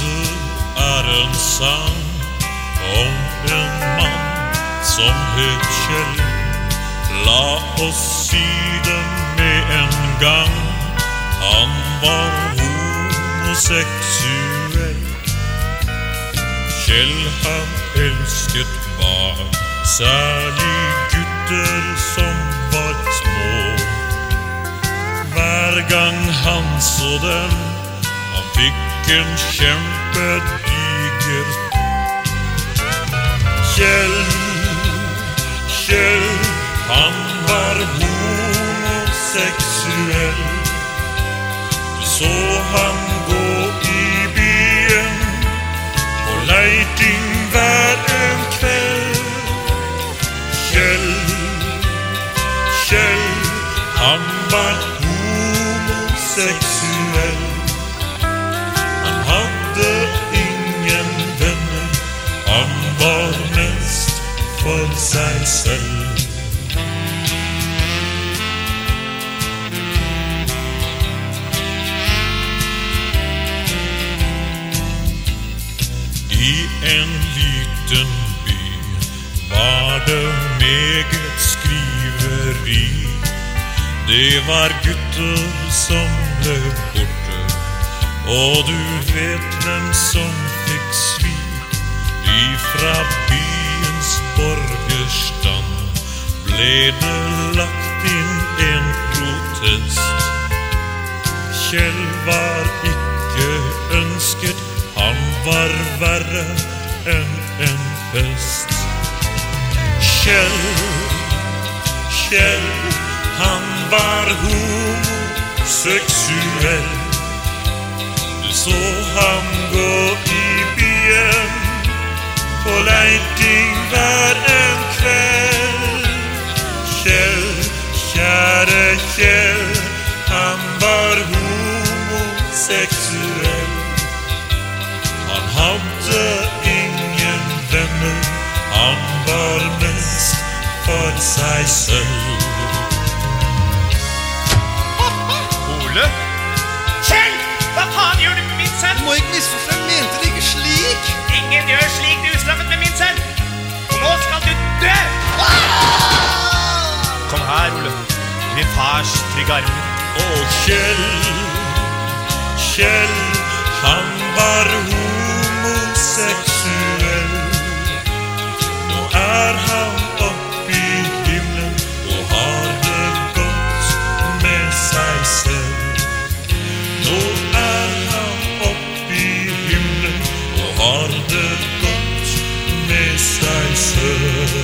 du är ensam om en man som het Kjell La oss sidan med en gång. Han var homosexuell. Kjell han älsket barn Särlig gutter som var små. Hver gang han så dem Han fikk kämpe kjempediger Kjell, Kjell Han var homosexuell. Så han gå i byen På leiting var en kväll. Kjell, Kjell Han var homosexuell. Seg I en liten by var det meget skriveri. Det var gutter som blev borte, Och du vet vem som fick svi. Ifra byens borg blev det lagt in en protest. Kjell var icke önsket, han var värre än en pest. Kjell, Kjell, han var homosexuell, Du så han gå i byen på leiting kjære han var homosexuell. Han hade ingen vänner, han var mest för sig själv. I fars trygga arm. Och Kjell, Kjell, han var homosexuell. Nu är han upp i himlen och har det gott med sig själv. Nu är han upp i himlen och har det gott med sig själv.